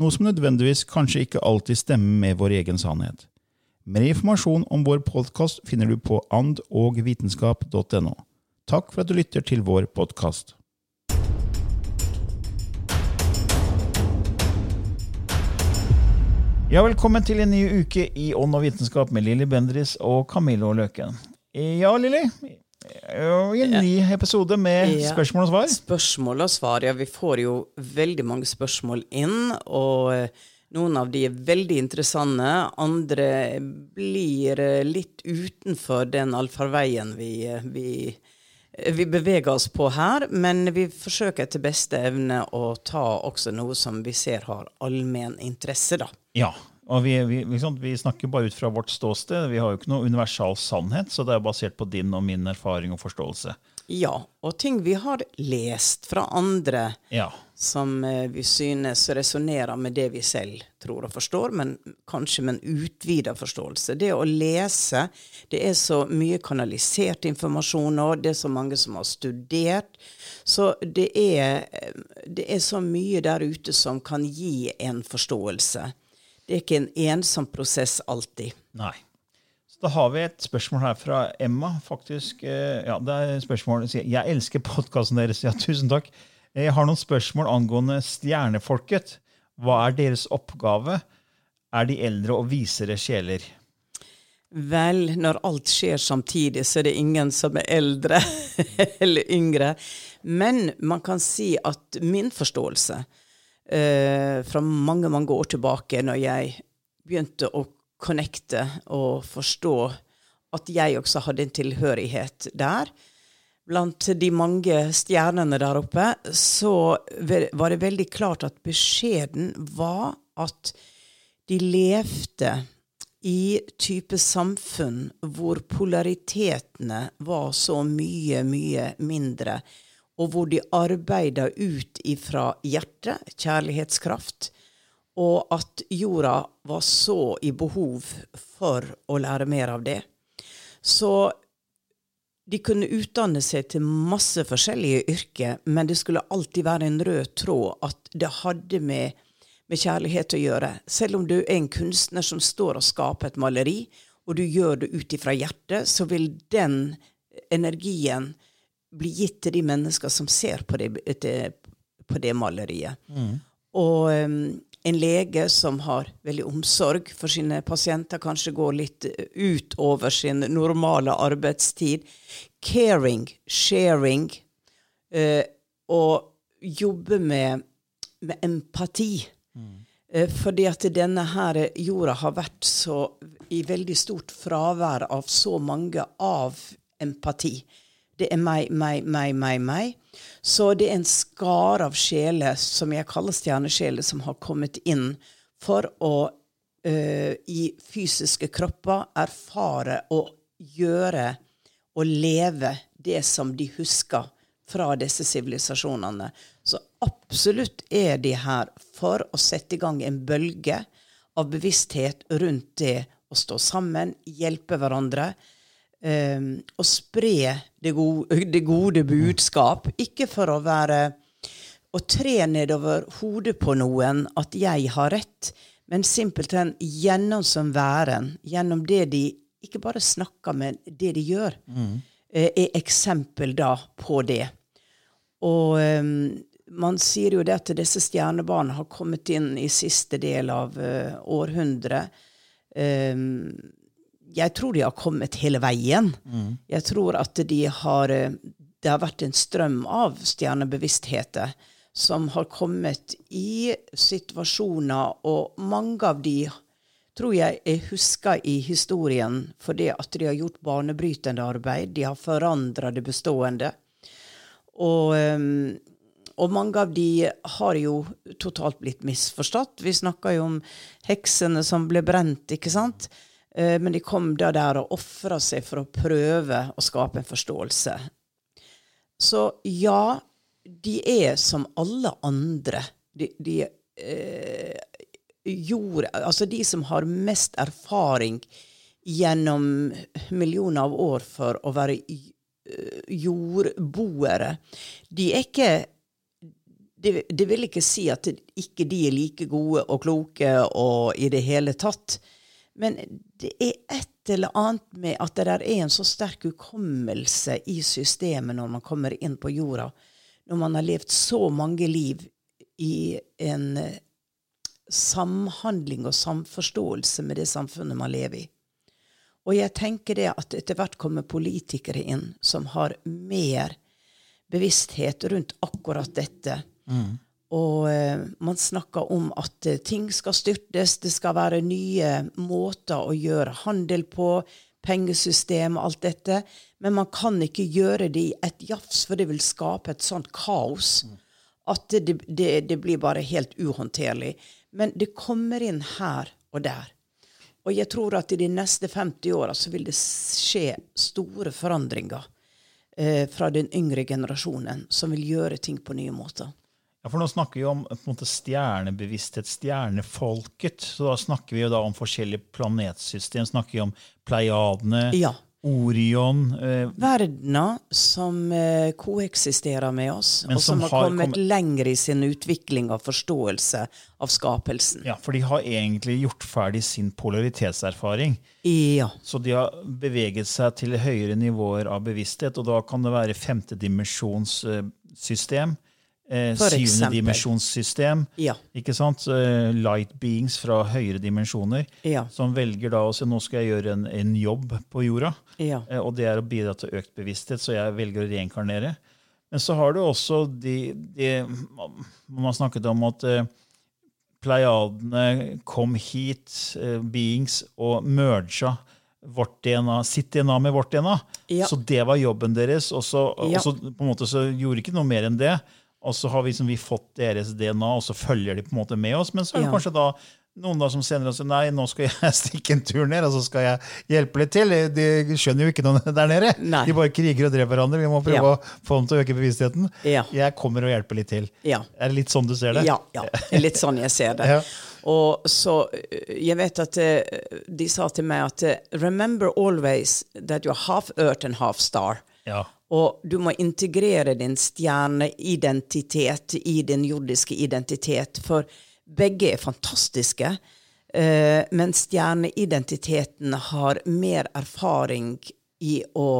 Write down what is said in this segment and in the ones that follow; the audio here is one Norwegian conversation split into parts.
noe som nødvendigvis kanskje ikke alltid stemmer med vår egen sannhet. Mer informasjon om vår podkast finner du på andogvitenskap.no. Takk for at du lytter til vår podkast. Ja, velkommen til en ny uke i Ånd og vitenskap med Lilly Bendris og Camillo Løken. Ja, Lilly. I en ny episode med Ja. spørsmål og svar. Spørsmål og svar. Ja, vi får jo veldig mange spørsmål inn, og eh, noen av de er veldig interessante. Andre blir eh, litt utenfor den allfarveien vi, eh, vi, vi beveger oss på her. Men vi forsøker etter beste evne å ta også noe som vi ser har allmenn interesse, da. Ja, og vi, vi, liksom, vi snakker bare ut fra vårt ståsted. Vi har jo ikke noe universal sannhet, så det er basert på din og min erfaring og forståelse. Ja, og ting vi har lest fra andre. Ja, som eh, vi synes resonnerer med det vi selv tror og forstår, men kanskje med en utvida forståelse. Det å lese Det er så mye kanalisert informasjon nå, det er så mange som har studert. Så det er, eh, det er så mye der ute som kan gi en forståelse. Det er ikke en ensom prosess alltid. nei. Så da har vi et spørsmål her fra Emma. faktisk. eh, Ja, det er spørsmålet. spørsmål. Jeg elsker podkasten deres. Ja, tusen takk. Jeg har noen spørsmål angående stjernefolket. Hva er deres oppgave? Er de eldre og visere sjeler? Vel, når alt skjer samtidig, så er det ingen som er eldre eller yngre. Men man kan si at min forståelse eh, fra mange, mange år tilbake, når jeg begynte å connecte og forstå at jeg også hadde en tilhørighet der, blant de mange stjernene der oppe, så var det veldig klart at beskjeden var at de levde i type samfunn hvor polaritetene var så mye, mye mindre, og hvor de arbeider ut ifra hjertet, kjærlighetskraft, og at jorda var så i behov for å lære mer av det. Så de kunne utdanne seg til masse forskjellige yrker, men det skulle alltid være en rød tråd at det hadde med, med kjærlighet å gjøre. Selv om du er en kunstner som står og skaper et maleri, og du gjør det ut ifra hjertet, så vil den energien bli gitt til de mennesker som ser på det, på det maleriet. Og um, en lege som har veldig omsorg for sine pasienter, kanskje går litt utover sin normale arbeidstid. Caring, sharing, eh, og jobbe med, med empati. Eh, fordi at denne her jorda har vært så i veldig stort fravær av så mange av empati. Det er meg, meg, meg, meg, meg. Så det er en skare av sjeler, som jeg kaller stjernesjeler, som har kommet inn for å uh, i fysiske kropper erfare og gjøre og leve det som de husker fra disse sivilisasjonene. Så absolutt er de her for å sette i gang en bølge av bevissthet rundt det å stå sammen, hjelpe hverandre, eh, å spre det gode, det gode budskap. Ikke for å være å tre nedover hodet på noen at jeg har rett, men simpelthen gjennom som væren, gjennom det de ikke bare snakker, men det de gjør, mm. er eksempel da på det. Og um, man sier jo det at disse stjernebarna har kommet inn i siste del av uh, århundret. Um, jeg tror de har kommet hele veien. Mm. Jeg tror at de har Det har vært en strøm av stjernebevisstheter som har kommet i situasjoner, og mange av de tror jeg er huska i historien fordi at de har gjort banebrytende arbeid. De har forandra det bestående. Og, ehm, og, mange av de har jo totalt blitt misforstått. Vi snakka jo om heksene som ble brent, ikke sant? Eh, men de kom da der og ofra seg for å prøve å skape en forståelse. Så ja, de er som alle andre. De, de eh, gjorde Altså de som har mest erfaring gjennom millioner av år for å være eh, jordboere, de er ikke det, det, vil ikke si at ikke de er like gode og kloke og i det hele tatt. Men det er et eller annet med at det der er en så sterk hukommelse i systemet når man kommer inn på jorda når man har levd så mange liv i en eh, samhandling og samforståelse med det samfunnet man lever i. Og jeg tenker det at etter hvert kommer politikere inn som har mer bevissthet rundt akkurat dette. Mm. Og uh, man snakker om at uh, ting skal styrtes, det skal være nye måter å gjøre handel på, pengesystem og alt dette. Men man kan ikke gjøre det i et jafs, for det vil skape et sånt kaos at det, det, det blir bare helt uhåndterlig. Men det kommer inn her og der. Og jeg tror at i de neste 50 åra så vil det skje store forandringer eh, fra den yngre generasjonen, som vil gjøre ting på nye måter. Ja, for Nå snakker vi om måte, stjernebevissthet, stjernefolket. Så da snakker vi jo da om forskjellige planetsystem. Snakker vi om Pleiadene, ja. Orion eh, Verdener som eh, koeksisterer med oss, og som, som har, har kommet kommet lenger i sin utvikling og forståelse av skapelsen. Ja, For de har egentlig gjort ferdig sin polaritetserfaring. Ja. Så de har beveget seg til høyere nivåer av bevissthet, og da kan det være femtedimensjonssystem. Eh, eh, syvendedimensjonssystem. Ja. Ikke sant? Eh, light beings fra høyere dimensjoner. Ja. Som velger da å si nå skal jeg gjøre en, en jobb på jorda. Ja. Eh, og det er å bidra til økt bevissthet, så jeg velger å reinkarnere. Men så har du også de, de Man har snakket om at eh, pleiadene kom hit, beings, og merga vårt DNA, sitt DNA med vårt DNA. Ja. Så det var jobben deres. Og så, og så på en måte så gjorde ikke noe mer enn det. Og så har vi, liksom, vi fått deres DNA, og så følger de på en måte med oss. Men så er det ja. kanskje da noen da som senere sier nei, nå skal jeg stikke en tur ned og så skal jeg hjelpe litt til. De skjønner jo ikke noe der nede. Nei. De bare kriger og dreper hverandre. Vi må prøve ja. å få dem til å øke bevisstheten. Ja. Jeg kommer og hjelper litt til. Ja. Er det litt sånn du ser det? Ja, ja. litt sånn jeg ser det. Og så, Jeg vet at eh, de sa til meg at eh, remember always that you're half earth and half star. Og du må integrere din stjerneidentitet i din jordiske identitet, for begge er fantastiske. Uh, men stjerneidentiteten har mer erfaring i å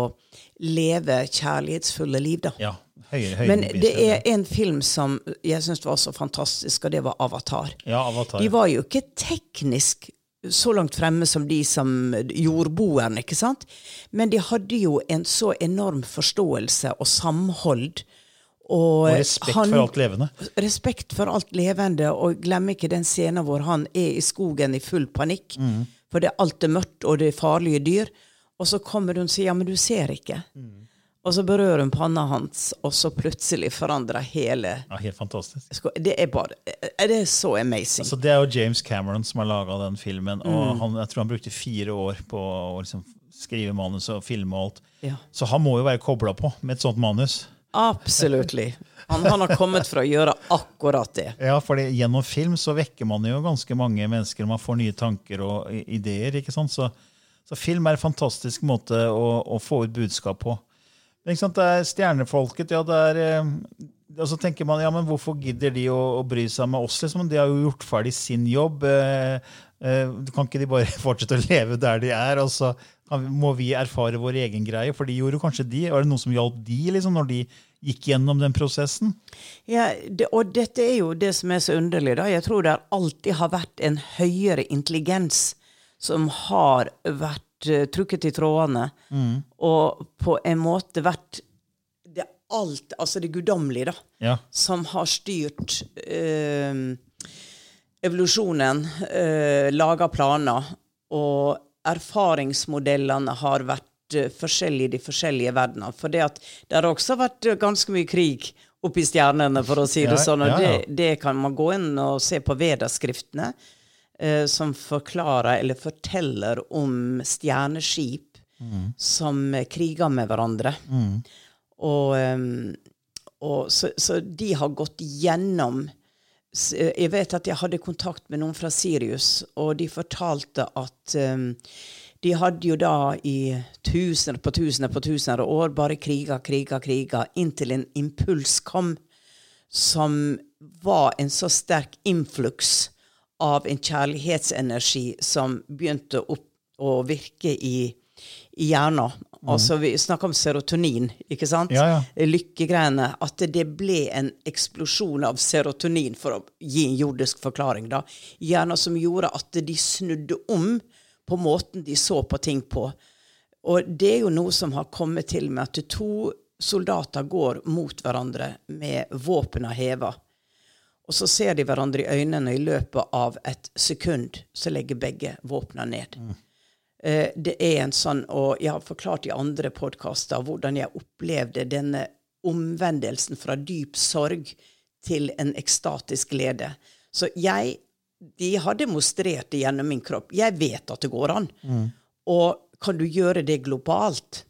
leve kjærlighetsfulle liv, da. Ja, høyere, høyere Men det er en film som jeg syns var så fantastisk, og det var Avatar. Ja, Avatar. De var jo ikke teknisk så langt fremme som de som jordboerne, ikke sant? Men de hadde jo en så enorm forståelse og samhold. Og, og respekt han, for alt levende. Respekt for alt levende. Og glem ikke den scenen hvor han er i skogen i full panikk. Mm. For det er alt er mørkt, og det er farlige dyr. Og så kommer hun og sier ja, men du ser ikke. Mm. Og så berører hun panna hans, og så plutselig forandrer hele Ja, Helt fantastisk. Det er bare Det er så amazing. Altså, det er jo James Cameron som har laga den filmen. og mm. han, Jeg tror han brukte fire år på å liksom skrive manus og filme og alt. Ja. Så han må jo være kobla på med et sånt manus. Absolutt. Han, han, har kommet for å gjøre akkurat det. Ja, for gjennom film så vekker man jo ganske mange mennesker. Man får nye tanker og ideer. ikke sant? Så Så film er en fantastisk måte å, å få ut budskap på. Det er Stjernefolket, ja, det er eh, Og så tenker man ja, men hvorfor gidder de å, å bry seg med oss? liksom? De har jo gjort ferdig sin jobb. Eh, eh, kan ikke de bare fortsette å leve der de er? og så kan, må vi erfare vår egen greie? For de gjorde kanskje de. Var det noe som hjalp de liksom, når de gikk gjennom den prosessen? Ja, det, og dette er jo det som er så underlig. da. Jeg tror det alltid har vært en høyere intelligens som har vært trukket i trådene, mm. og på en måte vært det alt, altså det guddommelige, da, Ja. som har styrt uh, evolusjonen, uh, laga planer, og erfaringsmodellene har vært uh, forskjellige i de forskjellige verdener. For det, at, det har også vært uh, ganske mye krig oppi stjernene, for å si det Ja, sånn. Og ja. Det, det kan man gå inn og se på Vedaskriftene, eh, som forklarer eller forteller om stjerneskip som eh, kriger med hverandre. Og, og så, så de har gått gjennom eh, Jeg vet at jeg hadde kontakt med noen fra Sirius, og de fortalte at um, de hadde jo da i tusener på tusener på tusener av år bare kriga, kriga, kriga, inntil en impuls kom som var en så sterk influks av en kjærlighetsenergi som begynte opp å virke i, i hjernen. Altså, vi snakker om serotonin, ikke sant? Ja, ja. Lykkegreiene. At det ble en eksplosjon av serotonin, for å gi en jordisk forklaring, da. i Hjernen som gjorde at de snudde om på måten de så på ting på. Og det er jo noe som har kommet til med at to soldater går mot hverandre med våpna heva. Og så ser de hverandre i øynene, og i løpet av et sekund så legger begge våpna ned. Eh, det er en sånn, og jeg har forklart i andre podkaster hvordan jeg opplevde denne omvendelsen fra dyp sorg til en ekstatisk glede. Så jeg De har demonstrert det gjennom min kropp. Jeg vet at det går an. Og kan du gjøre det globalt?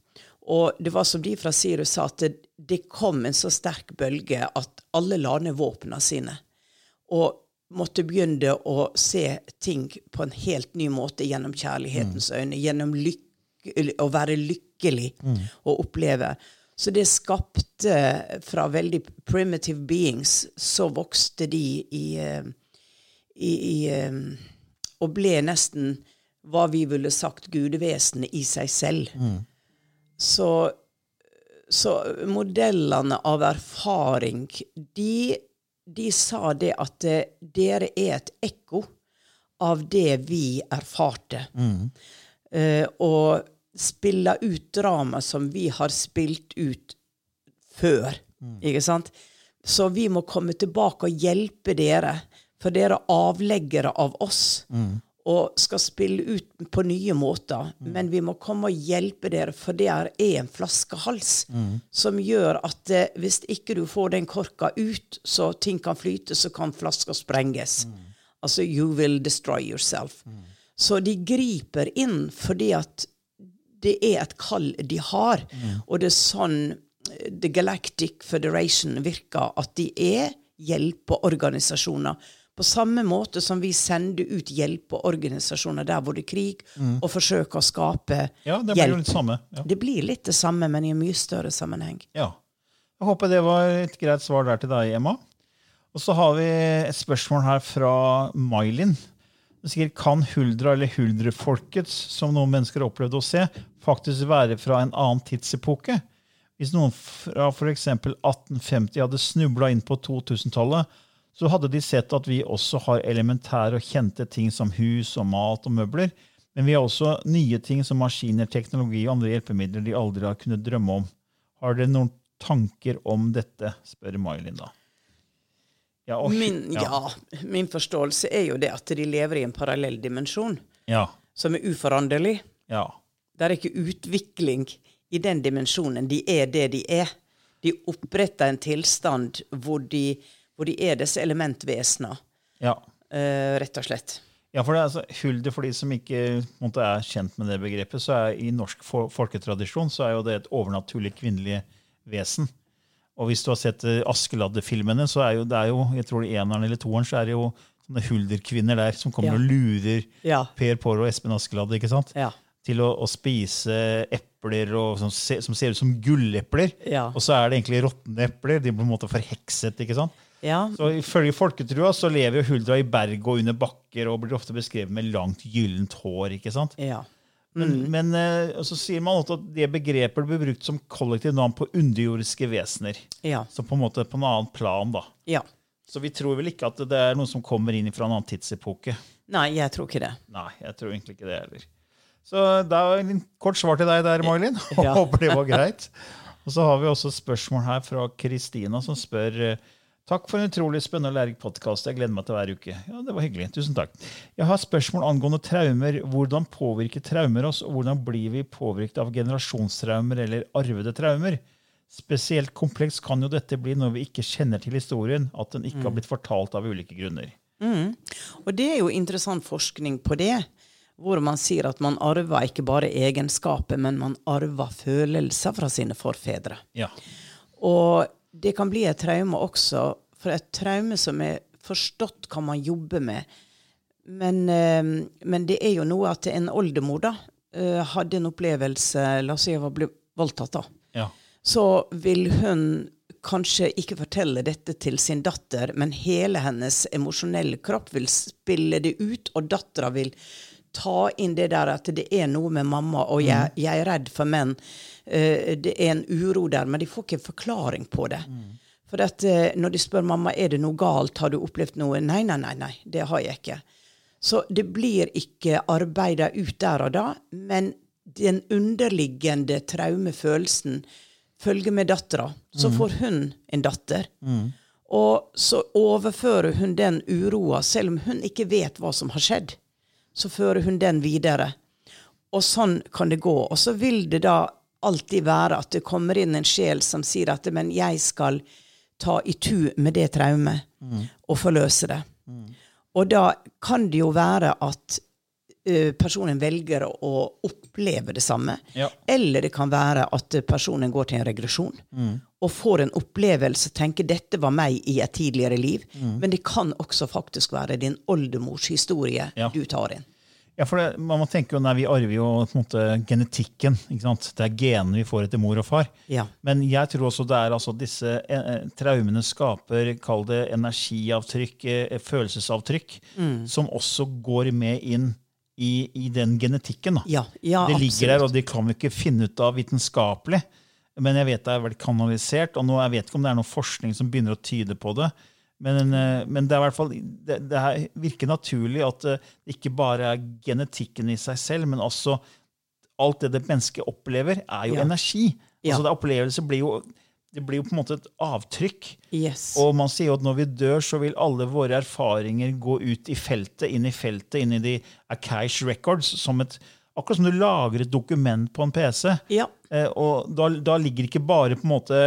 Og det var som de fra Sirus sa, at det, det kom en så sterk bølge at alle la ned våpnene sine. Og måtte begynne å se ting på en helt ny måte gjennom kjærlighetens øyne. Gjennom å være lykkelig og oppleve. Så det skapte fra veldig primitive beings, så vokste de i, eh, i, i eh, Og ble nesten hva vi ville sagt gudevesen i seg selv. Så, så modellene av erfaring, de, de sa det at eh, dere er et ekko av det vi erfarte. Eh, og spille ut drama som vi har spilt ut før. Ikke sant? Så vi må komme tilbake og hjelpe dere, for dere er avleggere av oss. Og skal spille ut på nye måter. Men vi må komme og hjelpe dere, for det er en flaskehals som gjør at eh, hvis ikke du får den korka ut, så ting kan flyte, så kan flaska sprenges. Altså you will destroy yourself. Så de griper inn fordi at det er et kall de har. Og det er sånn eh, The Galactic Federation virker, at de er hjelpeorganisasjoner. På samme måte som vi sender ut hjelpeorganisasjoner der hvor det er krig, og forsøker å skape Ja, det blir jo hjelp. litt samme. Ja. Det blir litt det samme, men i en mye større sammenheng. Ja. Jeg håper det var et greit svar der til deg, Emma. Og så har vi et spørsmål her fra Mailin. Sikkert kan huldra eller huldrefolkets, som noen mennesker har opplevd å se, faktisk være fra en annen tidsepoke? Hvis noen fra f.eks. 1850 hadde snubla inn på 2000-tallet, så hadde de sett at vi også har elementære og kjente ting som hus og mat og møbler. Men vi har også nye ting som maskiner, teknologi og andre hjelpemidler de aldri har kunnet drømme om. Har dere noen tanker om dette? spør Mailin da. Ja, og- Min, ja, min forståelse er jo det at de lever i en parallell dimensjon Ja. som er uforanderlig. ja. Det er ikke utvikling i den dimensjonen. De er det de er. De oppretter en tilstand hvor de, hvor de er disse elementvesener, ja. uh, rett og slett. Ja, for det er altså, Hulder, for de som ikke måtte, er kjent med det begrepet, så er i norsk fol- folketradisjon så er jo det et overnaturlig kvinnelig vesen. Og hvis du har sett eh, Askeladde-filmene, så er jo det er jo, jeg tror det er eneren eller toeren, så er det jo sånne hulderkvinner der som kommer Ja. og lurer Ja. Per Pål og Espen Askeladde. ikke sant? Ja. til å, å spise epler og, som, ser, som ser ut som gullepler. Og så er det egentlig råtne epler. De blir på en måte forhekset. ikke sant? Ja. Så Ifølge folketrua så lever jo huldra i berg og under bakker og blir ofte beskrevet med langt gyllent hår. ikke sant? ja. Men, men eh, så sier man at det begrepet blir brukt som kollektivt navn på underjordiske vesener. Ja. Så på en måte på en annen plan. da. ja. Så vi tror vel ikke at det er noe som kommer inn fra en annen tidsepoke. Nei, jeg tror ikke det. Nei, jeg tror egentlig ikke det heller. Så det er en kort svar til deg der, Mailin. Ja. Håper det var greit. Og så har vi også spørsmål her fra Kristina, som spør eh, Takk for en utrolig spennende og lærerik podkast. Jeg gleder meg til hver uke. Ja, det var hyggelig. Tusen takk. Jeg har spørsmål angående traumer. Hvordan påvirker traumer oss, og hvordan blir vi påvirket av generasjonstraumer eller arvede traumer? Spesielt kompleks kan jo dette bli når vi ikke kjenner til historien, at den ikke har blitt fortalt av ulike grunner. Og det er jo interessant forskning på det, hvor man sier at man arver ikke bare egenskaper, men man arver følelser fra sine forfedre. Ja. Og det kan bli et traume også, for et traume som er forstått, kan man jobbe med. Men, eh, men det er jo noe at en oldemor da, eh, hadde en opplevelse La oss si hun var blitt voldtatt, da. ja. Så vil hun kanskje ikke fortelle dette til sin datter, men hele hennes emosjonelle kropp vil spille det ut, og dattera vil ta inn det der at det er noe med mamma, og jeg, jeg er redd for menn. Eh, det er en uro der, men de får ikke forklaring på det. For at, eh, når de spør mamma er det noe galt, har du opplevd noe? Nei, nei, nei, nei, det har jeg ikke. Så det blir ikke arbeida ut der og da, men den underliggende traumefølelsen følger med dattera. Så får hun en datter. Og så overfører hun den uroa, selv om hun ikke vet hva som har skjedd. Så fører hun den videre. Og sånn kan det gå. Og så vil det da alltid være at det kommer inn en sjel som sier at men jeg skal ta i tu med det traumet og forløse det. Og da kan det jo være at eh, personen velger å oppleve det samme. Ja. Eller det kan være at personen går til en regresjon og får en opplevelse, tenker dette var meg i et tidligere liv. Men det kan også faktisk være din oldemors historie Ja. du tar inn. Ja, for det, man må tenke jo, nei, Vi arver jo på en måte genetikken. ikke sant? Det er genene vi får etter mor og far. Ja. Men jeg tror også det er altså disse eh, eh, traumene skaper kall det energiavtrykk, eh, følelsesavtrykk, som også går med inn i, i den genetikken. da. Ja, ja, det ligger der, og det kan vi ikke finne ut av vitenskapelig. Men jeg vet det er vel kanalisert, og nå, jeg vet ikke om det er noe forskning som begynner å tyde på det. Men, eh, men det, er i hvert fall, det, det er, virker naturlig at eh, det ikke bare er genetikken i seg selv, men også alt det det mennesket opplever, er jo Ja. energi. Ja. Altså det Opplevelse blir jo, det blir jo på en måte et avtrykk. Yes. Og man sier jo at når vi dør, så vil alle våre erfaringer gå ut i feltet, inn i feltet, inn i de Akaish records, som et, akkurat som du lager et dokument på en PC. Ja. Eh, og da, da ligger ikke bare på en måte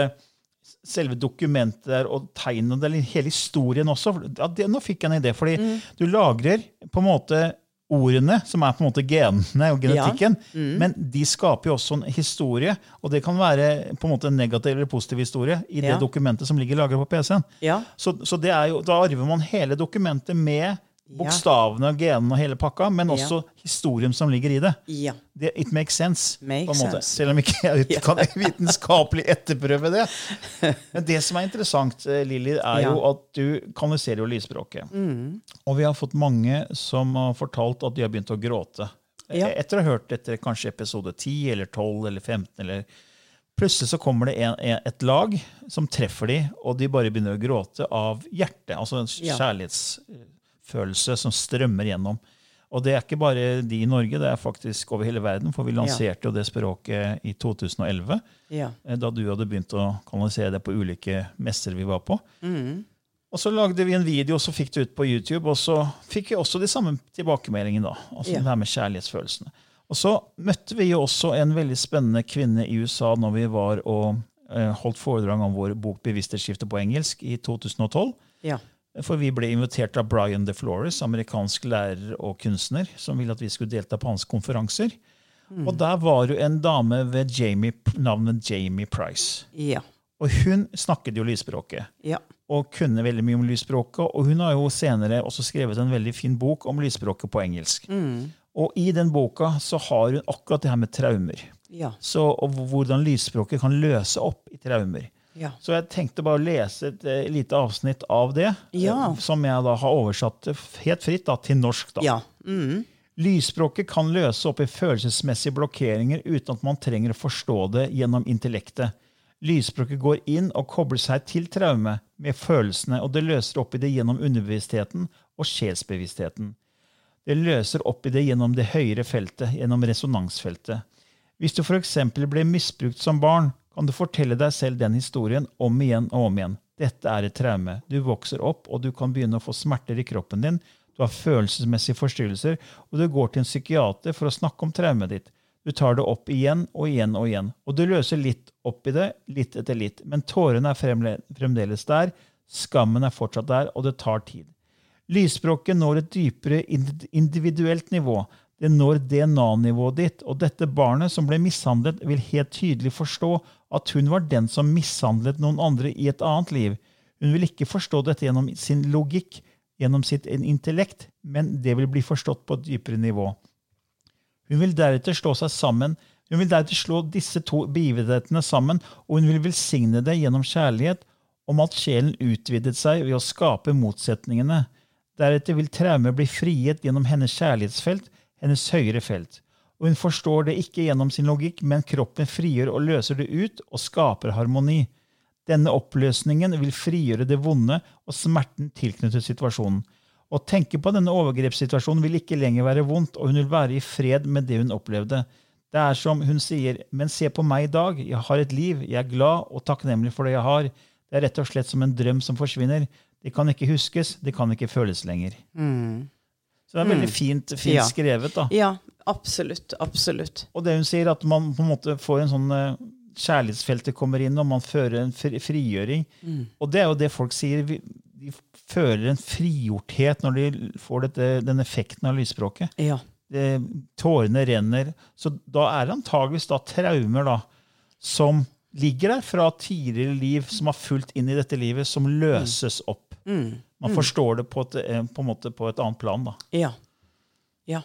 selve dokumentet der og tegnene, det er hele historien også. Ja, det, nå fikk jeg en idé, fordi Mm. du lagrer på en måte ordene, som er på en måte genene og genetikken, Mm. men de skaper jo også en historie, og det kan være på en måte en negativ eller positiv historie i det Ja. dokumentet som ligger lagret på PC-en. Ja. Så, så det jo, da arver man hele dokumentet med bokstavene, og genene og hele pakka, men også historien som ligger i det. Ja. det it makes sense. Makes sense. Selv om ikke jeg kan vitenskapelig etterprøve det. Men det som er interessant, eh, Lilly, er jo at du kanaliserer jo lysspråket. Og vi har fått mange som har fortalt at de har begynt å gråte. Ja. Etter å ha hørt etter kanskje episode 10 eller 12 eller 15 eller Plutselig så kommer det en, et lag som treffer de, og de bare begynner å gråte av hjertet. Altså en Ja. Kjærlighetsfølelse som strømmer gjennom. Og det er ikke bare de i Norge, det er faktisk over hele verden. For vi lanserte jo det språket i 2011, Ja. eh, da du hadde begynt å kanalisere det på ulike messer vi var på. Og så lagde vi en video, og så fikk det ut på YouTube, og så fikk vi også de samme tilbakemeldingene. da, altså Ja. det her med kjærlighetsfølelsene. Og så møtte vi jo også en veldig spennende kvinne i USA når vi var og eh, holdt foredrag om vår bok 'Bevissthetsskifte' på engelsk i 2012. Ja. For vi ble invitert av Brian DeFlores, amerikansk lærer og kunstner, som ville at vi skulle delta på hans konferanser. Og der var jo en dame ved Jamie, navnet Jamie Price. Ja. Og hun snakket jo lysspråket Ja. og kunne veldig mye om lysspråket. Og hun har jo senere også skrevet en veldig fin bok om lysspråket på engelsk. Og i den boka så har hun akkurat det her med traumer. Ja. Så, og hvordan lysspråket kan løse opp i traumer. Ja. Så jeg tenkte bare å lese et eh, lite avsnitt av det, Ja. eh, som jeg da har oversatt eh, helt fritt da, til norsk. da. Ja. Mm. Lysspråket kan løse opp i følelsesmessige blokkeringer uten at man trenger å forstå det gjennom intellektet. Lysspråket går inn og kobler seg til traume med følelsene, og det løser opp i det gjennom underbevisstheten og sjelsbevisstheten. Det løser opp i det gjennom det høyere feltet, gjennom resonansfeltet. Hvis du f.eks. ble misbrukt som barn, kan du fortelle deg selv den historien om igjen og om igjen. Dette er et traume. Du vokser opp, og du kan begynne å få smerter i kroppen din. Du har følelsesmessige forstyrrelser, og du går til en psykiater for å snakke om traumet ditt. Du tar det opp igjen og igjen og igjen. Og du løser litt opp i det, litt etter litt. Men tårene er fremdeles der, skammen er fortsatt der, og det tar tid. Lysspråket når et dypere individuelt nivå. Det når DNA-nivået ditt, og dette barnet som ble mishandlet, vil helt tydelig forstå at hun var den som mishandlet noen andre i et annet liv. Hun vil ikke forstå dette gjennom sin logikk, gjennom sitt intellekt, men det vil bli forstått på et dypere nivå. Hun vil deretter slå seg sammen. Hun vil deretter slå disse to begivenhetene sammen, og hun vil velsigne det gjennom kjærlighet, om at sjelen utvidet seg ved å skape motsetningene. Deretter vil traumer bli frigitt gjennom hennes kjærlighetsfelt, hennes høyere felt. Og hun forstår det ikke gjennom sin logikk, men kroppen frigjør og løser det ut og skaper harmoni. Denne oppløsningen vil frigjøre det vonde og smerten tilknyttet situasjonen. Å tenke på denne overgrepssituasjonen vil ikke lenger være vondt, og hun vil være i fred med det hun opplevde. Det er som hun sier, men se på meg i dag, jeg har et liv, jeg er glad og takknemlig for det jeg har. Det er rett og slett som en drøm som forsvinner. Det kan ikke huskes, det kan ikke føles lenger. Så det er veldig fint, fint Ja. skrevet. da. ja. Absolutt. Absolutt. Og det hun sier, at man på en måte får en sånn eh, Kjærlighetsfeltet kommer inn, og man fører en fri, frigjøring. Og det er jo det folk sier. De føler en frigjorthet når de får dette, den effekten av lysspråket. Ja. Det, tårene renner. Så da er det antageligvis da traumer da, som ligger der fra tidligere liv, som har fulgt inn i dette livet, som løses opp. Man forstår det på et, eh, på på et annet plan. da. Ja. Ja.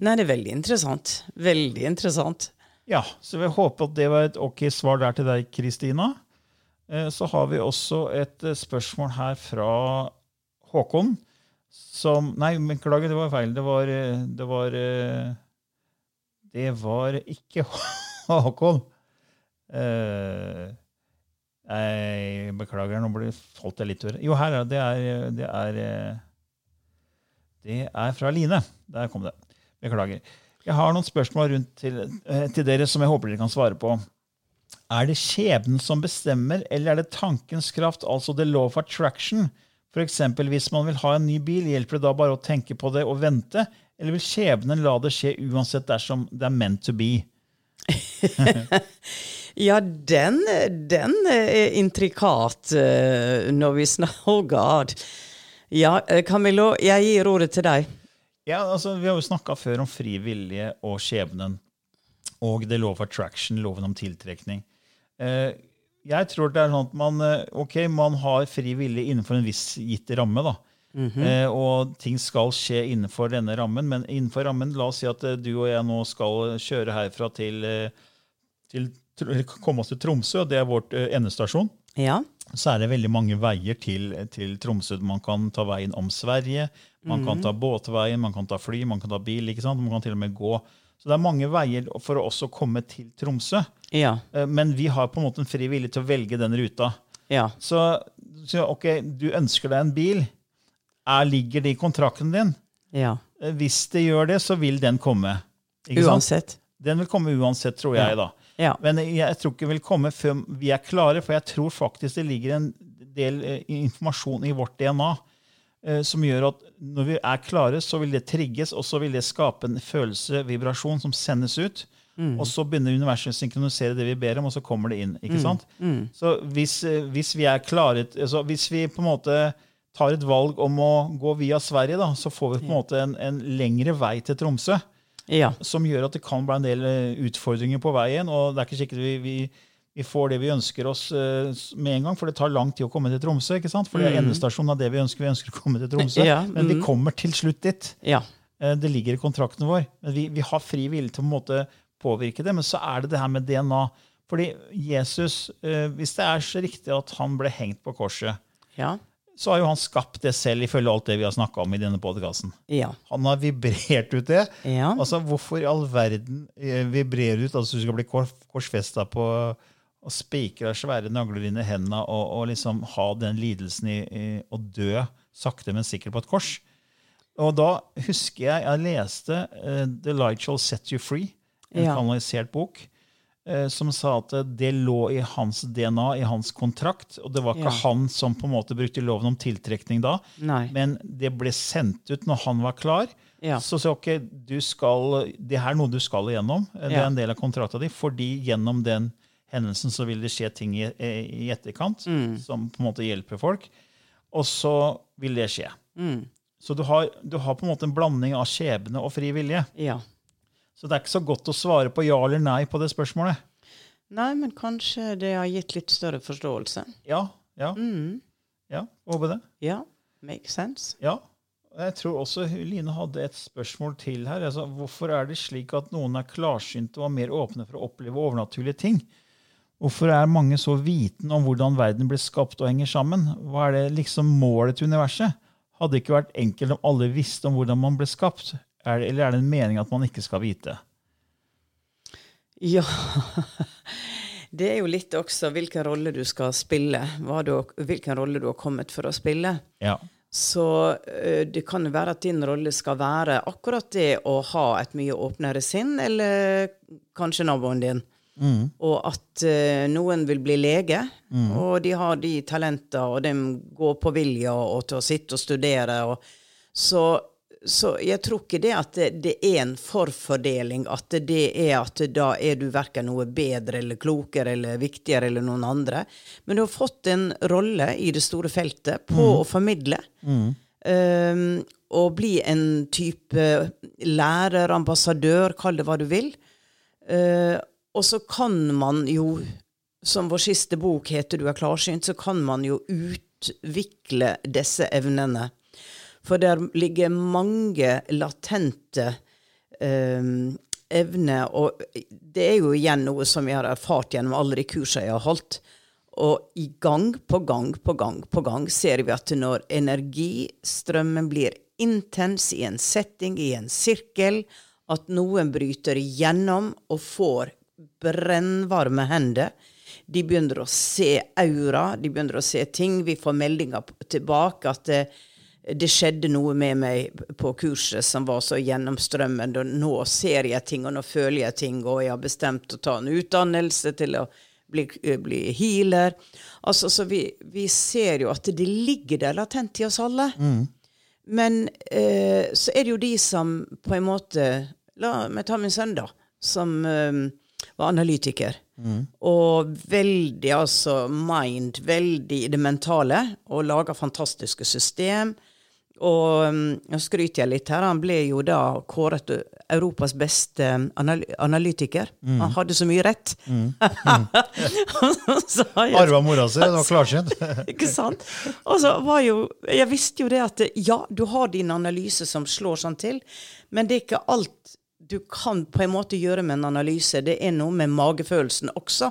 Nei, det er veldig interessant. Veldig interessant. Ja, så vi håper at det var et ok svar der til deg, Kristina. Eh, Så har vi også et eh, spørsmål her fra Håkon. Som Nei, beklager, det var feil. Det var Det var, det var ikke Håkon. Eh, Jeg beklager, nå ble- solgt jeg litt øre. Jo, her er det. Er, det er eh, Det er fra Line. Der kom det. Beklager. Jeg har noen spørsmål rundt til, eh, til dere som jeg håper dere kan svare på. Er det skjebnen som bestemmer, eller er det tankens kraft, altså the law of attraction? Eksempel, hvis man vil ha en ny bil, hjelper det da bare å tenke på det og vente? Eller vil skjebnen la det skje uansett dersom det er meant to be? Ja, den, den er intrikat eh, når vi snakker Oh God. Ja, eh, Camillo, jeg gir ordet til deg. Ja, altså, Vi har jo snakka før om fri vilje og skjebnen. Og det lov attraction, loven om tiltrekning. Eh, jeg tror det er sånn at man, eh, ok, man har fri vilje innenfor en viss gitt ramme. da. Eh, og ting skal skje innenfor denne rammen. Men innenfor rammen, la oss si at eh, du og jeg nå skal kjøre herfra til, eh, til komme oss til Tromsø. og Det er vårt eh, endestasjon Ja. så er det veldig mange veier til, til Tromsø. Man kan ta veien om Sverige, man kan ta båtveien, man kan ta fly, man kan ta bil. ikke sant? Man kan til og med gå. Så det er mange veier for å også komme til Tromsø. Ja. Men vi har på en måte en fri vilje til å velge den ruta. Ja. Så, så ok, du ønsker deg en bil. Er, ligger det i kontrakten din? ja. Eh, Hvis det gjør det, så vil den komme. Ikke sant? Uansett. Den vil komme uansett, tror jeg. da. Ja. Men jeg tror ikke den vil komme før vi er klare, for jeg tror faktisk det ligger en del eh, informasjon i vårt DNA eh, som gjør at når vi er klare, så vil det trigges, og så vil det skape en følelse, vibrasjon, som sendes ut. Og så begynner universet å synkronisere det vi ber om, og så kommer det inn. ikke sant? Så hvis, hvis vi er klare, altså hvis vi på en måte tar et valg om å gå via Sverige, da, så får vi på en måte en, en lengre vei til Tromsø Ja. som gjør at det kan bli en del eh, utfordringer på veien. Og det er ikke sikkert vi, vi, vi får det vi ønsker oss eh, med en gang, for det tar lang tid å komme til Tromsø. ikke sant? For det er endestasjonen av det vi ønsker. Vi ønsker å komme til Tromsø, Ja, Men vi mm. kommer til slutt dit. Ja. Eh, Det ligger i kontrakten vår. Men vi, vi har fri vilje til å på en måte påvirke det. Men så er det det her med DNA. Fordi Jesus, hvis det er så riktig at han ble hengt på korset, Ja. Så har jo han skapt det selv, ifølge alt det vi har snakka om i denne podkasten. Ja. Han har vibrert ut det. Ja. Altså, Hvorfor i all verden vibrerer du ut? Altså, Du skal bli kor korsfesta på og spikra svære nagler inn i hendene og, og liksom ha den lidelsen i, i å dø sakte, men sikkert på et kors. Og da husker jeg jeg leste uh, The Light Shall Set You Free, en Ja. kanalisert bok, eh, som sa at det lå i hans DNA, i hans kontrakt. Og det var ikke Ja. han som på en måte brukte loven om tiltrekning da, Nei. men det ble sendt ut når han var klar. Ja. Så sa ok, du skal, det her er noe du skal igjennom. Det er en del av kontrakta di. Fordi gjennom den hendelsen så vil det skje ting i, i etterkant Mm. som på en måte hjelper folk. Og så vil det skje. Mm. Så du har, du har på en måte en blanding av skjebne og fri vilje. Ja. Så det er ikke så godt å svare på ja eller nei på det spørsmålet. Nei, men kanskje det har gitt litt større forståelse. Ja, ja, Mm. ja. Håper det. Ja. Make sense. Ja. Jeg tror også Line hadde et spørsmål til her. Altså, hvorfor er det slik at noen er klarsynte og er mer åpne for å oppleve overnaturlige ting? Hvorfor er mange så vitende om hvordan verden ble skapt og henger sammen? Hva er det liksom målet til universet? Hadde det ikke vært enkelt om alle visste om hvordan man ble skapt? Er det, eller er det en mening at man ikke skal vite? Ja. Det er jo litt også hvilken rolle du skal spille. Du, hvilken rolle du har kommet for å spille. Ja. Så eh, det kan jo være at din rolle skal være akkurat det å ha et mye åpnere sinn, eller kanskje naboen din. Og at uh, noen vil bli lege, og de har de talenter, og de går på vilje og, til å sitte og studere. Og, så, så jeg tror ikke det at det, det er en forfordeling, at det er at da er du verken noe bedre eller klokere eller viktigere eller noen andre. Men du har fått en rolle i det store feltet på å formidle. Um, og bli en type lærer, ambassadør, kall det hva du vil. Uh, og så kan man jo, som vår siste bok heter 'Du er klarsynt', så kan man jo utvikle disse evnene. For der ligger mange latente um, evner, og det er jo igjen noe som jeg har erfart gjennom alle de kursene jeg har holdt. Og i gang på gang på gang på gang ser vi at når energistrømmen blir intens i en setting, i en sirkel, at noen bryter igjennom og får brennvarme hender. De begynner å se aura, de begynner å se ting. Vi får meldinger tilbake at det, skjedde noe med meg på kurset som var så gjennomstrømmende. og Nå ser jeg ting, og nå føler jeg ting, og jeg har bestemt å ta en utdannelse til å bli, bli healer. Altså, så vi, vi ser jo at det ligger der latent i oss alle. Men eh, så er det jo de som på en måte La meg ta min sønn, da. Som eh, var analytiker. Og veldig altså mind, veldig i det mentale. Og laga fantastiske system. Og um, nå skryter jeg litt her. Han ble jo da kåret Europas beste anal analytiker. Han hadde så mye rett. så har Arva mora si, det var klarsynt. ikke sant? Og så var jo Jeg visste jo det at ja, du har din analyse som slår sånn til, men det er ikke alt du kan på en måte gjøre med en analyse. Det er noe med magefølelsen også.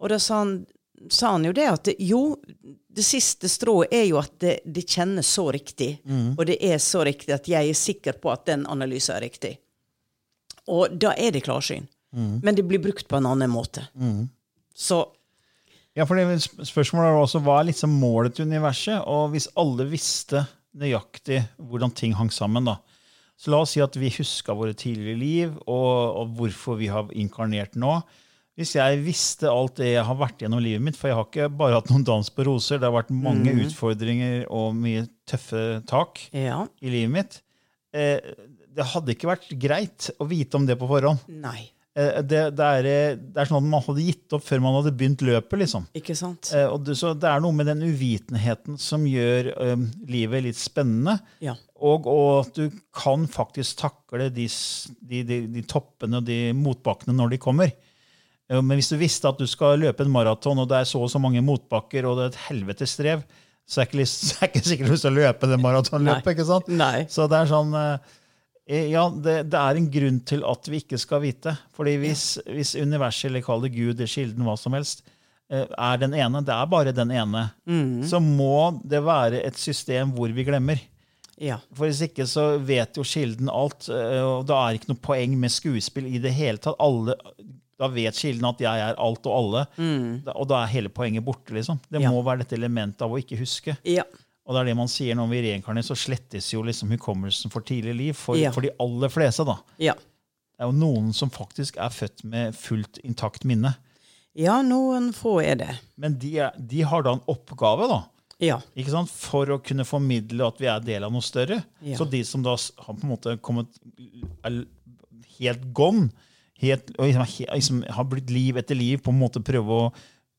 Og da sa han, sa han jo det at jo, det siste strået er jo at det, det kjennes så riktig. Og det er så riktig at jeg er sikker på at den analysen er riktig. Og da er det klarsyn. Men det blir brukt på en annen måte. Så Ja, for det sp- Spørsmålet er også hva er liksom målet til universet? Og hvis alle visste nøyaktig hvordan ting hang sammen, da. Så la oss si at vi huska våre tidligere liv, og, og hvorfor vi har inkarnert nå. Hvis jeg visste alt det jeg har vært gjennom livet mitt, for jeg har ikke bare hatt noen dans på roser, det har vært mange utfordringer og mye tøffe tak ja. i livet mitt, eh, det hadde ikke vært greit å vite om det på forhånd. Nei. Eh, det, det, er, eh, det er sånn at man hadde gitt opp før man hadde begynt løpet, liksom. Ikke sant? Eh, det, så det er noe med den uvitenheten som gjør eh, livet litt spennende. Ja. Og, og at du kan faktisk takle de, de, de, de toppene og de motbakkene når de kommer. Men hvis du visste at du skal løpe en maraton, og det er så og så mange motbakker, og det er et helvetes strev, så er det ikke, så er ikke sikkert du skal løpe det maratonløpet. Ikke sant? Nei. Så det er sånn eh, Eh, Ja, det, det er en grunn til at vi ikke skal vite. Fordi hvis, hvis universet, eller kall det Gud, Kilden, hva som helst, eh, er den ene, det er bare den ene, så må det være et system hvor vi glemmer. Ja. For Hvis ikke så vet jo Kilden alt, og da er det ikke noe poeng med skuespill i det hele tatt. Alle, da vet Kilden at jeg er alt og alle, mm. og da er hele poenget borte. liksom. Det Ja. må være dette elementet av å ikke huske. Ja. Og det er det man sier når vi reinkarnerer, så slettes jo liksom hukommelsen for tidlig liv. For, Ja. for de aller fleste, da. Ja. Det er jo noen som faktisk er født med fullt intakt minne. ja, noen få er det. Men de, er, de har da en oppgave, da. Ja. For å kunne formidle at vi er del av noe større. Ja. Så de som da har på en måte kommet er helt gone, helt, og liksom, liksom, har blitt liv etter liv, på en måte prøve å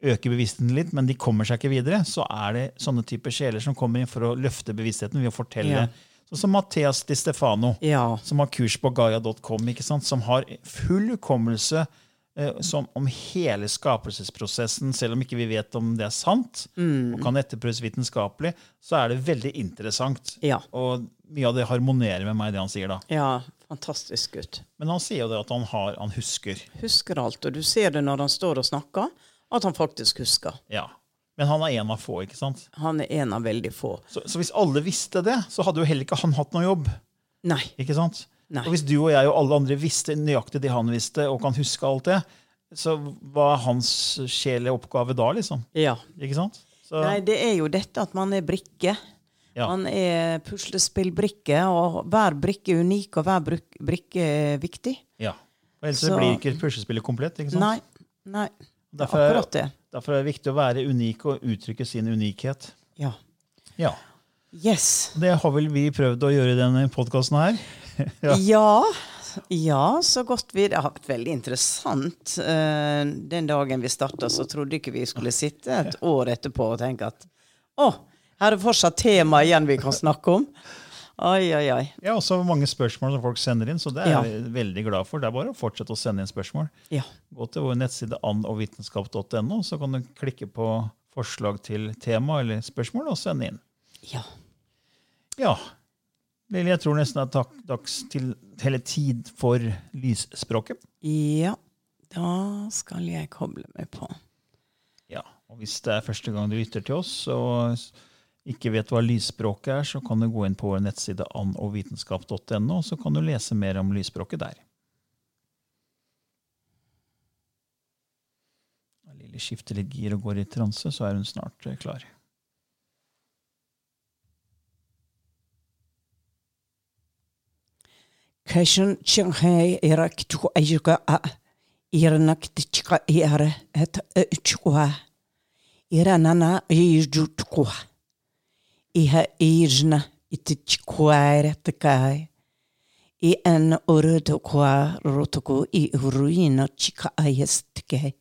øke bevisstheten litt, men de kommer seg ikke videre, så er det sånne typer sjeler som kommer inn for å løfte bevisstheten ved å fortelle. Ja. Sånn som Mathias Di Stefano, Ja. som har kurs på gaia.com, som har full hukommelse eh, om hele skapelsesprosessen, selv om ikke vi vet om det er sant, Mm. og kan etterprøves vitenskapelig, så er det veldig interessant. Ja. Og mye av det harmonerer med meg, det han sier da. ja. Fantastisk gutt. Men han sier jo det at han, har, han husker. Husker alt. Og du ser det når han står og snakker, at han faktisk husker. Ja. Men han er en av få, ikke sant? Han er en av veldig få. Så, så hvis alle visste det, så hadde jo heller ikke han hatt noe jobb. Nei. ikke sant? Nei. Og hvis du og jeg og alle andre visste nøyaktig det han visste, og kan huske alt det, så hva er hans sjeleoppgave da, liksom? Ja. Ikke sant? Så, Nei, det er jo dette at man er brikke. Ja. Han er puslespillbrikke, og hver brikke er unik, og hver brikke er viktig. ja. Og ellers Så- blir ikke puslespillet komplett. ikke sant? Nei. Nei. Derfor er, Akkurat det. derfor er det viktig å være unik og uttrykke sin unikhet. Ja. Ja. Yes. Det har vel vi prøvd å gjøre i denne podkasten her. Ja. Ja. ja. så godt vi Det har vært veldig interessant. Eh, Den dagen vi starta, så trodde ikke vi skulle sitte et år etterpå og tenke at å, her er fortsatt tema igjen vi kan snakke om. Oi, oi, oi. Ja, også mange spørsmål som folk sender inn, så det er Ja. jeg veldig glad for. Det er bare å fortsette å sende inn spørsmål. Ja. Gå til vår nettside andogvitenskap.no, så kan du klikke på forslag til tema eller spørsmål og sende inn. ja. Ja. Lille, jeg tror nesten det er dags til hele tid for lysspråket. Ja. Da skal jeg koble meg på. Ja, og Hvis det er første gang du lytter til oss og s- ikke vet hva lysspråket er, så kan du gå inn på vår nettside andogvitenskap.no, og så kan du lese mer om lysspråket der. Når Lilly skifter litt gir og går i transe, så er hun snart eh, klar. Kashan Shanghai Irak tu ajuka a Iranak tichka iare et chua Iranana iju tukua Iha ijna itichkwaire И I en urudukwa rotuku i ruina chika ayestike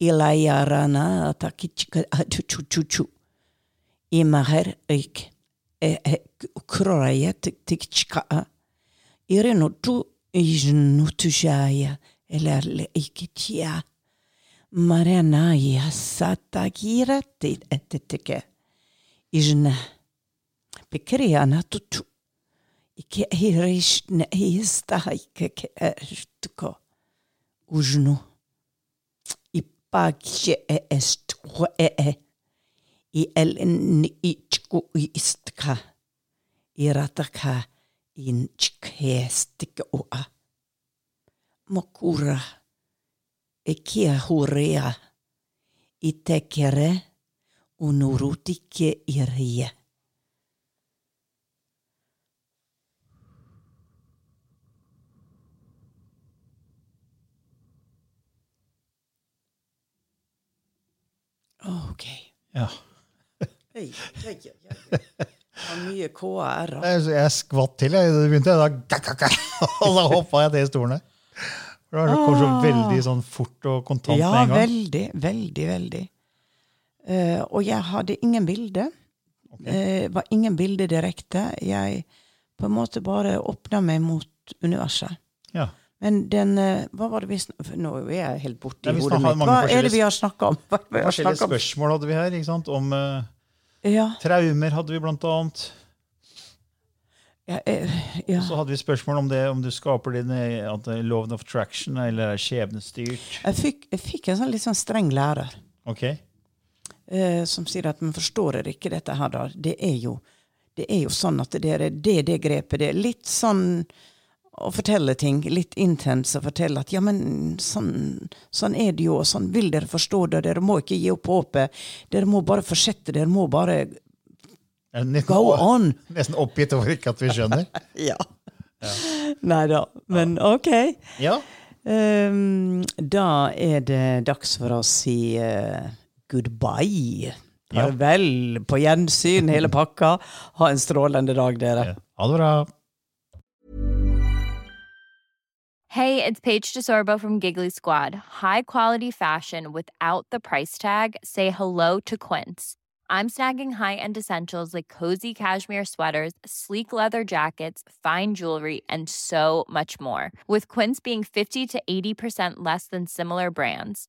Ila yarana takichka И ik kroraya tikchka Ireno tu ijnutushaya eller ikitia. Maranaya satagira tit etetike. E e. Ekia hurea. Itekere unurutike irie. Ok. Ja. Hei, hei, hei, hei. Var mye KR. Jeg, jeg skvatt til, jeg. Det begynte, da, gak, gak, gak, og da hoppa jeg til stolen Det kom så veldig sånn fort og kontant Ja, med en gang. Ja, veldig, veldig, veldig. Eh, og jeg hadde ingen bilde. Det var ingen bilde direkte. Jeg på en måte bare åpna meg mot universet. Ja. Men den eh, Hva var det vi snakka Nå er jeg helt borte i hodet mitt. Hva er det vi har snakka om? Hva vi har Forskjellige om? spørsmål hadde vi her. ikke sant? Om uh, Ja. traumer hadde vi blant annet. Ja, ja. Så hadde vi spørsmål om det, om du skaper din er loven of traction, eller er skjebnestyrt. Jeg, fikk, jeg fikk en sånn litt sånn streng lærer Ok? Eh, som sier at man forstår dere ikke dette her, da. Det er jo, det er jo sånn at det er det, det grepet. Det er litt sånn å fortelle ting, litt intens å fortelle at ja, men sånn, sånn er det jo, og sånn vil dere forstå det. Dere må ikke gi opp håpet. Dere må bare fortsette. Dere må bare go on. nesten oppgitt over ikke at vi skjønner. Ja. Nei da. Men OK. Ja. Um, da er det dags for å si eh, goodbye. Ja. Farvel, på gjensyn, hele pakka. Ha en strålende dag, dere. Ha det bra. Hey, it's Paige DeSorbo from Giggly Squad. High quality fashion without the price tag. Say hello to Quince. I'm snagging high-end essentials like cozy cashmere sweaters, sleek leather jackets, fine jewelry, and so much more. With Quince being 50 to 80% less than similar brands.